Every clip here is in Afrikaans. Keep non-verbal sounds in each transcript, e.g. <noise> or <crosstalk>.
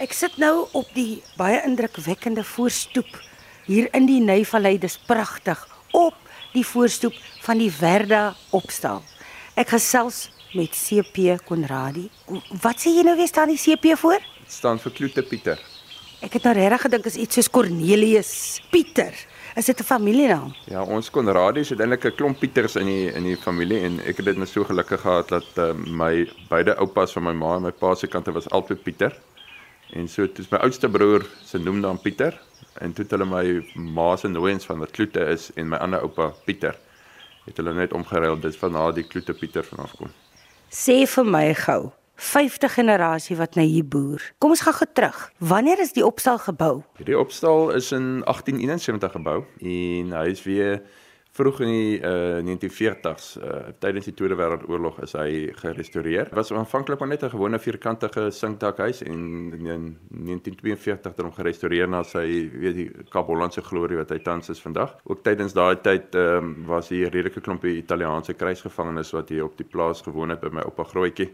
Ek sit nou op die baie indrukwekkende voorstoep hier in die Neyvallei. Dis pragtig op die voorstoep van die Verda opstal. Ek gesels met CP Konradi. Wat sê jy nou weer staan die CP voor? Dit staan vir Kloete Pieter. Ek het nou regtig gedink is iets soos Cornelius Pieter. Is dit 'n familienaam? Ja, ons Konradies het eintlik 'n klomp Pieters in die in die familie en ek het dit net so gelukkig gehad dat uh, my beide oupas van my ma en my pa se kante was albei Pieter. En so toe my oudste broer se noemnaam Pieter en toe het hulle my ma se nooiens van wat Kloete is en my ander oupa Pieter het hulle net omgeruil dis van na die Kloete Pieter vanaf kom. Sê vir my gou, 50 generasie wat nou hier boer. Kom ons gaan gou terug. Wanneer is die opstal gebou? Hierdie opstal is in 1871 gebou en hy is weer vroeg in die uh, 1940s uh, tydens die Tweede Wêreldoorlog is hy gerestoreer. Was aanvanklik maar net 'n gewone vierkantige sinkdakhuis en in 1942 het hom gerestoreer na sy weet die Kaaphollandse glorie wat hy tans is vandag. Ook tydens daai tyd um, was hier 'n redelike klompie Italiaanse kruisgevangenes wat hier op die plaas gewoon het by my oupa Grootjie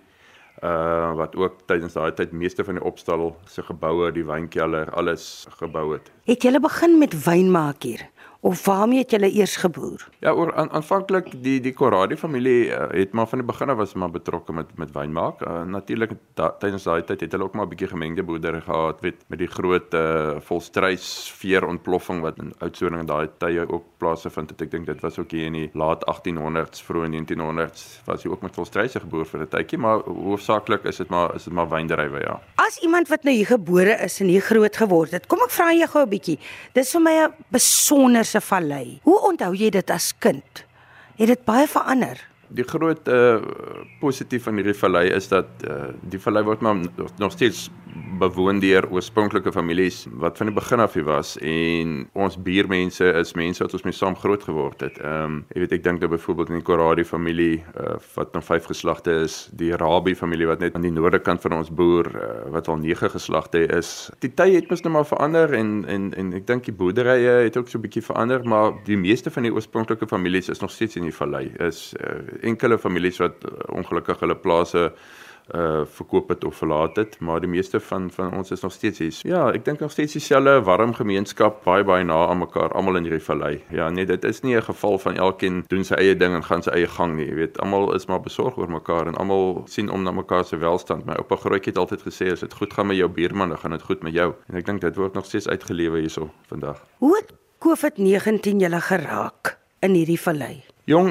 uh wat ook tydens daai tyd meeste van die opstal se geboue, die wynkelder, alles gebou het. Het julle begin met wyn maak hier? Of waarmee het julle eers geboer? Ja, oor aan, aanvanklik die die Corradi familie uh, het maar van die begin af was maar betrokke met met wynmaak. Uh, Natuurlik da, tydens daai tyd het hulle ook maar 'n bietjie gemengde boerdery gehad, weet met die groot uh, volstruis veer ontploffing wat in Oudtshoorn daai tye ook plaasgevind het. Ek dink dit was ook hier in die laat 1800s, vroeg 1900s was hy ook met volstruise geboer vir 'n tydjie, maar hoofsaaklik is dit maar is dit maar wyndrywe, ja. As iemand wat nou hier gebore is en hier groot geword het, kom ek vra jou gou 'n bietjie. Dis vir my 'n besonder se vallei. Hoe onthou jy dit as kind? Het dit baie verander? Die groot uh positief van hierdie vallei is dat uh die vallei word maar nog steeds bewoon deur oorspronklike families wat van die begin af hier was en ons buurmense is mense wat ons mee saam groot geword het. Ehm um, jy weet ek dink nou byvoorbeeld in die Corradi familie uh, wat nou vyf geslagte is, die Rabbi familie wat net aan die noorde kant van ons boer uh, wat al nege geslagte is. Die tye het mos nou maar verander en en en ek dink die boerderye het ook so 'n bietjie verander, maar die meeste van die oorspronklike families is nog steeds in die vallei. Is uh, enkele families wat uh, ongelukkig hulle plase uh verkoop het of verlaat het, maar die meeste van van ons is nog steeds hier. Ja, ek dink nog steeds dieselfde warm gemeenskap, baie baie na aan mekaar, almal in hierdie vallei. Ja, nee, dit is nie 'n geval van elkeen doen sy eie ding en gaan sy eie gang nie. Jy weet, almal is maar besorg oor mekaar en almal sien om na mekaar se welstand. My oupa Grootjie het altyd gesê as dit goed gaan met jou buurman, dan gaan dit goed met jou. En ek dink dit word nog steeds uitgelewe hierso vandag. Hoe het COVID-19 julle geraak in hierdie vallei? Jong,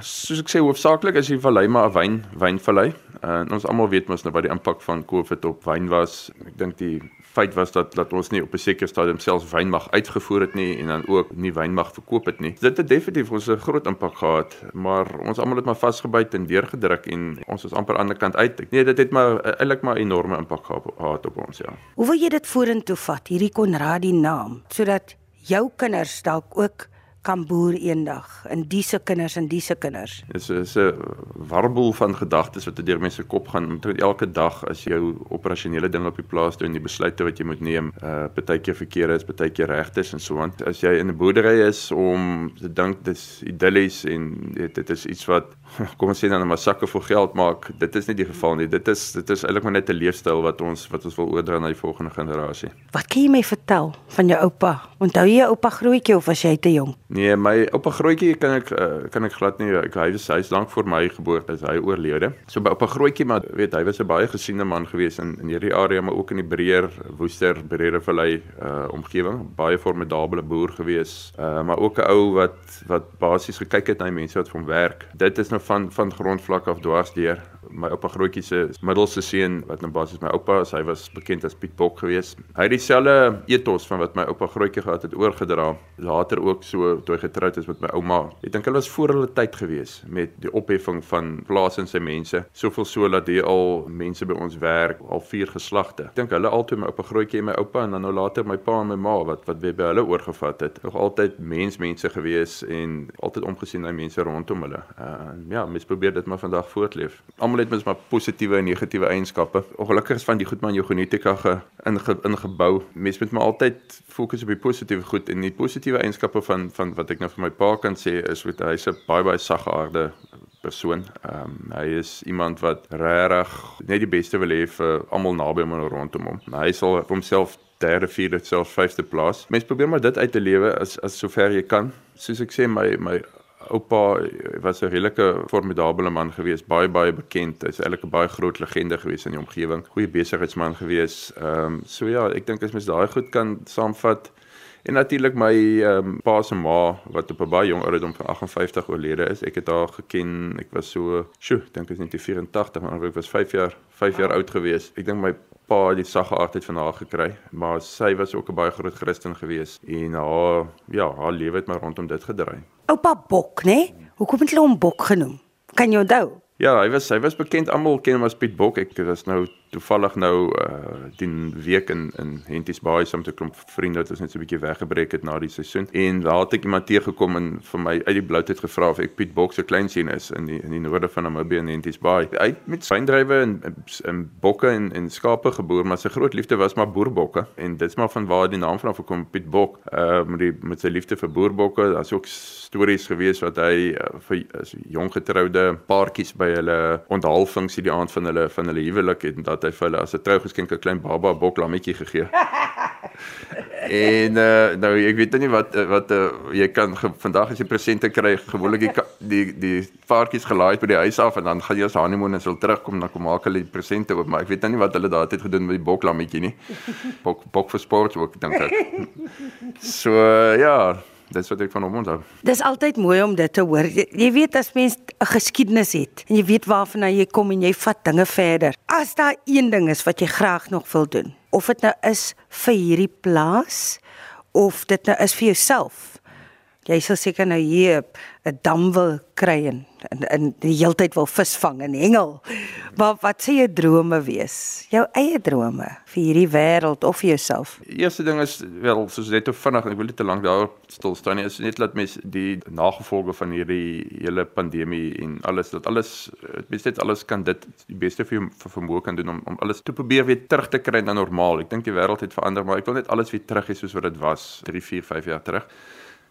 soos ek sê hoofsaaklik is die vallei maar 'n wyn wynvallei. Uh, en ons almal weet mos nou wat die impak van COVID op wyn was. Ek dink die feit was dat dat ons nie op 'n sekere stadium selfs wyn mag uitgevoer het nie en dan ook nie wyn mag verkoop het nie. Dit het definitief ons 'n groot impak gehad, maar ons almal het maar vasgebyt en deurgedruk en ons is amper aan die kant uit. Nee, dit het maar eintlik maar enorme impak gehad op ons, ja. Hoe wil jy dit vorentoe vat, hierdie Konradi naam, sodat jou kinders dalk ook kan boer eendag in dise kinders en dise kinders. Dit is 'n warboel van gedagtes wat deur mense kop gaan met elke dag as jy operasionele ding op die plaas doen, die besluite wat jy moet neem, uh partykeer verkeerde is, partykeer regtes en so aan. As jy in 'n boerdery is om te dink dis idillies en dit dit is iets wat <laughs> kom ons sê dan 'n massaker vir geld maak, dit is nie die geval nie. Dit is dit is eintlik maar net 'n leefstyl wat ons wat ons wil oordra na die volgende generasie. Wat kan jy my vertel van jou oupa? Onthou jy jou oupa grootjie of was jy te jonk? Nee, my oupa grootjie kan ek uh, kan ek glad nie ek hy was hy's lank voor my geboorte is hy oorlede. So by oupa grootjie maar weet hy was 'n baie gesiene man gewees in in hierdie area maar ook in die breër Woester Breere Vallei uh omgewing, baie formidable boer gewees. Uh maar ook 'n ou wat wat basies gekyk het na die mense wat vir hom werk. Dit is nou van van grondvlak af dwars deur my oupa grootjie se middelste seun wat nou basies my oupa is, hy was bekend as Piet Bok geweest. Hy het dieselfde ethos van wat my oupa grootjie gehad het oorgedra. Later ook so toe hy getroud is met my ouma. Ek dink hulle was voor hulle tyd gewees met die opheffing van plaas en sy mense. Soveel so dat hier al mense by ons werk, al vier geslagte. Ek dink hulle altyd my oupa grootjie en my oupa en dan nou later my pa en my ma wat wat by hulle oorgevat het. Nog altyd mensmense gewees en altyd omgesien na mense rondom hulle. Uh ja, mens probeer dit maar vandag voortleef. Almal het mens maar positiewe en negatiewe eienskappe. Ongelukkig is van die goed maar in jou genetika ge, inge, ingebou. Mens moet maar altyd fokus op die positiewe goed en die positiewe eienskappe van van wat ek nou vir my pa kan sê is met hy's 'n baie baie saggeaarde persoon. Ehm um, hy is iemand wat regtig net die beste wil hê vir almal naby hom en rondom hom. Hy sal homself derde, vierde, selfs vyfde plaas. Mens probeer maar dit uit te lewe as as sover jy kan. Soos ek sê my my oupa was 'n redelike formidabele man geweest, baie baie bekend. Hy's eintlik 'n baie groot legende geweest in die omgewing. Goeie besigheidsman geweest. Ehm um, so ja, ek dink as mens daai goed kan saamvat En natuurlik my ehm um, pa se ma wat op 'n baie jong ouderdom van 58 oorlede is. Ek het haar geken. Ek was so, sjoe, dink ek is net 84, maar ek was 5 jaar 5 jaar oud gewees. Ek dink my pa het die sagge aardheid van haar gekry, maar sy was ook 'n baie groot Christen gewees en haar ja, haar lewe het maar rondom dit gedraai. Oupa Bok, né? Nee? Hoekom het hulle hom Bok genoem? Kan jy onthou? Ja, hy was hy was bekend almal ken hom as Piet Bok. Ek was nou toevallig nou uh die week in in Henties Baai saam met 'n klomp vriende wat ons net so 'n bietjie weggebreek het na die seisoen. En daar het ek iemand teëgekom en vir my uit die bloutheid gevra of ek Piet Bok se kleinseun is in die in die noorde van Namibië in Henties Baai. Hy het met syndrywe en en bokke en en skape geboer, maar sy groot liefde was maar boerbokke en dit's maar van waar die naam vanaf gekom Piet Bok. Uh met die met sy liefde vir boerbokke, daar's ook stories gewees wat hy uh, vir as jong getroude paartjies by hulle onthaalfunksie die aand van hulle van hulle huwelik het en dat hy vir hulle as 'n trougeskenk 'n klein baba boklammetjie gegee. <laughs> en uh, nou ek weet nie wat wat uh, jy kan ge, vandag as jy presente kry gewoonlik die die die paartjies gelaai by die huis af en dan gaan jy as honeymoon en sal terugkom dan kom maak hulle die presente oop maar ek weet nou nie wat hulle daardie tyd gedoen met die boklammetjie nie. <laughs> Bok bok vir sport ook dink ek. <laughs> So uh, ja, Dis wat ek van hom onthou. Dis altyd mooi om dit te hoor. Jy, jy weet as mens 'n geskiedenis het en jy weet waarvan jy kom en jy vat dinge verder. As daar een ding is wat jy graag nog wil doen, of dit nou is vir hierdie plaas of dit nou is vir jouself. Jy sal seker nou hier 'n dam wil kry en in, in die heeltyd wil visvang en hengel. Maar wat sê jou drome wees? Jou eie drome vir hierdie wêreld of vir jouself? Eerste ding is wel soos net te vinnig ek wil nie te lank daar stil staan nie. Is net laat mens die nagevolge van hierdie hele pandemie en alles dat alles mens net alles kan dit die beste vir jou vir vermoë kan doen om om alles te probeer weer terug te kry na normaal. Ek dink die wêreld het verander, maar ek wil net alles weer terug hê soos wat dit was 3, 4, 5 jaar terug.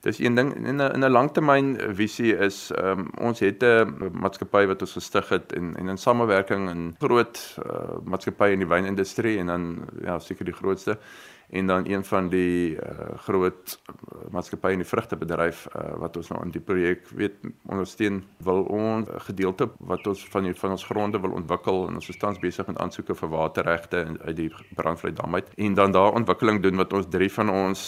Dis een ding in 'n in 'n langtermyn visie is um, ons het 'n maatskappy wat ons gestig het en en in samewerking in groot uh, maatskappye in die wynindustrie en dan ja seker die grootste en dan een van die uh, groot maatskappye in die vrugtebedryf uh, wat ons nou aan die projek weet ondersteun wil ons gedeelte wat ons van die, van ons gronde wil ontwikkel en ons is tans besig met aansoeke vir waterregte uit die brandvlei dam uit en dan daar ontwikkeling doen wat ons drie van ons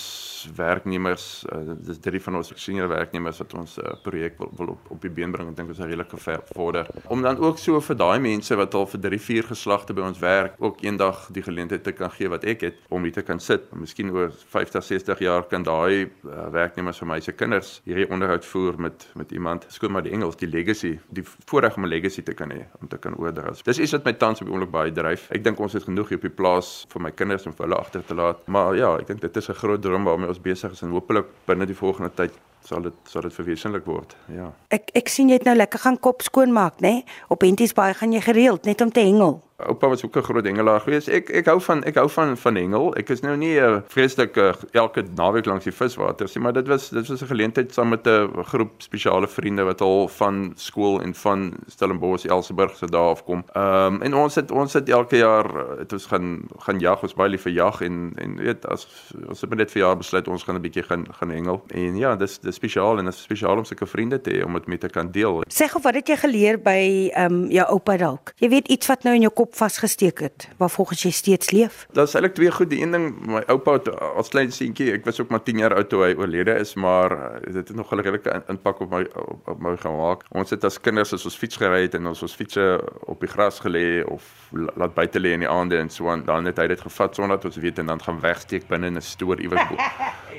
werknemers uh, dis drie van ons senior werknemers wat ons uh, projek wil, wil op op die been bring en dink ons is redelik vorder. Om dan ook so vir daai mense wat al vir 3, 4 geslagte by ons werk ook eendag die geleentheid te kan gee wat ek het om hier te kan sit. Miskien oor 50, 60 jaar kan daai uh, werknemers vir my se kinders hierdie onderhoud voer met met iemand. Skoon maar die Engels, die legacy, die voorreg om 'n legacy te kan hê om te kan oordra. Dis iets wat my tans op die oomblik baie dryf. Ek dink ons het genoeg hier op die plaas vir my kinders om vir hulle agter te laat. Maar ja, ek dink dit is 'n groot droom waarmee ons besig is en hopelik binne die volgende tyd sal dit sal dit verwesenlik word. Ja. Ek ek sien jy het nou lekker gaan kop skoon maak, nê? Nee? Op Henties baie gaan jy gereeld net om te hengel oupa was ook 'n groot hengelaar geweest. Ek ek hou van ek hou van van hengel. Ek is nou nie 'n uh, vreeslik uh, elke naweek langs die viswater nie, maar dit was dit was 'n geleentheid saam met 'n groep spesiale vriende wat al van skool en van Stellenbosch, Elsenburg se daar af kom. Ehm um, en ons het ons het elke jaar uh, het ons gaan gaan jag, ons baie lief vir jag en en weet as ons het net vir jaar besluit ons gaan 'n bietjie gaan gaan hengel. En ja, dis dis spesiaal en dit is spesiaal om sulke vriende te hê om dit met te kan deel. Sê gou wat het jy geleer by ehm um, jou oupa dalk? Jy weet iets wat nou in jou kop vasgesteek het waar volgens jy steeds leef? Is eintlik twee goed. Die een ding, my oupa as klein seentjie, ek was ook maar 10 jaar oud toe hy oorlede is, maar eh, dit het nog 'n redelike impak op my op, op my gemaak. Ons het as kinders as ons fiets gery het en ons ons fietsse op die gras gelê of laat buite lê in die aande en so aan, dan het hy dit gevat sonder dat ons weet en dan gaan wegsteek binne in 'n stoor iewers bo,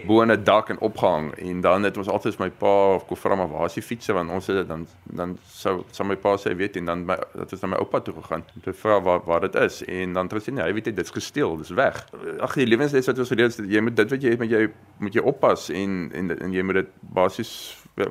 bo in 'n dak en opgehang en dan het ons altyd my pa of kon vra maar waar is die fietsse want ons het dit dan dan sou sou my pa sê weet en dan my dit is na my oupa toe gegaan om te vra waar waar dit is en dan het hy sê nee, hy weet dit is gesteel, dis weg. Ag die lewensles wat ons geleer het, jy moet dit wat jy het met jy moet jy oppas en en en jy moet dit basies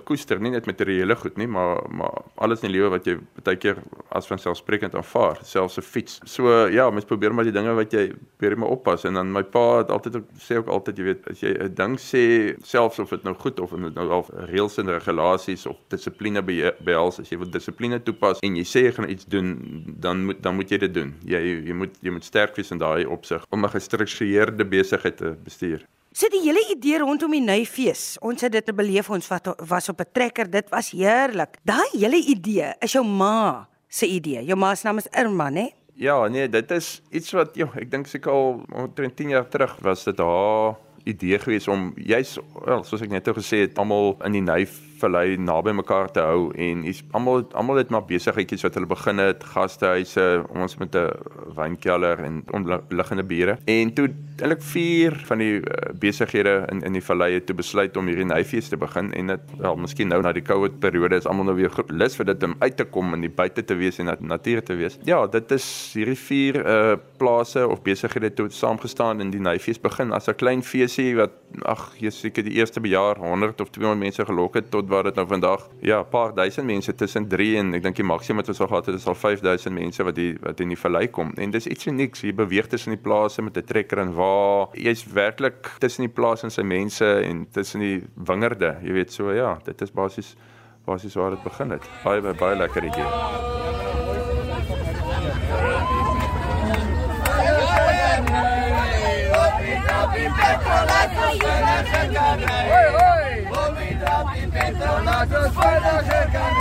koester, nie net materiële goed nie, maar maar alles in die lewe wat jy baie keer as vanselfsprekend aanvaar, selfs 'n fiets. So ja, mens probeer maar die dinge wat jy probeer maar oppas en dan my pa het altyd sê ook altyd jy weet as jy 'n ding sê selfs of dit nou goed of dit nou al reëls en regulasies of dissipline behels as jy wil dissipline toepas en jy sê jy gaan iets doen dan moet dan moet jy dit doen. Jy jy moet jy moet sterk wees in daai opsig om 'n gestruktureerde besigheid te bestuur. So die hele idee rondom die Nuifees, ons het dit te beleef ons wat was op 'n trekker, dit was heerlik. Daai hele idee is jou ma se idee. Jou ma se naam is Irma, né? Ja, nee, dit is iets wat joh, ek dink seker al omtrent 10 jaar terug was dit haar idee gewees om juis wel, soos ek net nou gesê het, almal in die Nuif vallei naby mekaar te hou en is almal almal het maar besigheidjies wat hulle begin het, gastehuise, ons met 'n wynkelder en omliggende bure. En toe eintlik vier van die uh, besighede in in die vallei het besluit om hierdie Nuifees te begin en dit wel miskien nou na die COVID periode is almal nou weer lus vir dit om uit te kom en die buite te wees en na natuur te wees. Ja, dit is hierdie vier uh plase of besighede toe saamgestaan in die Nuifees begin as 'n klein feesie wat ag, jy seker die eerste bejaar 100 of 200 mense gelok het tot waar dit nou vandag ja, paar duisend mense tussen 3 en ek dink die maksimum wat ons al gehad het is al 5000 mense wat die wat in die vallei kom. En dis iets unieks. Jy beweeg tussen die plase met 'n trekker en waar jy's werklik tussen die plase en sy mense en tussen die wingerde. Jy weet so ja, dit is basies basies waar dit begin het. Baie baie, baie lekker idee. Hey, hey! Vomita, pimento, nachos, fuera,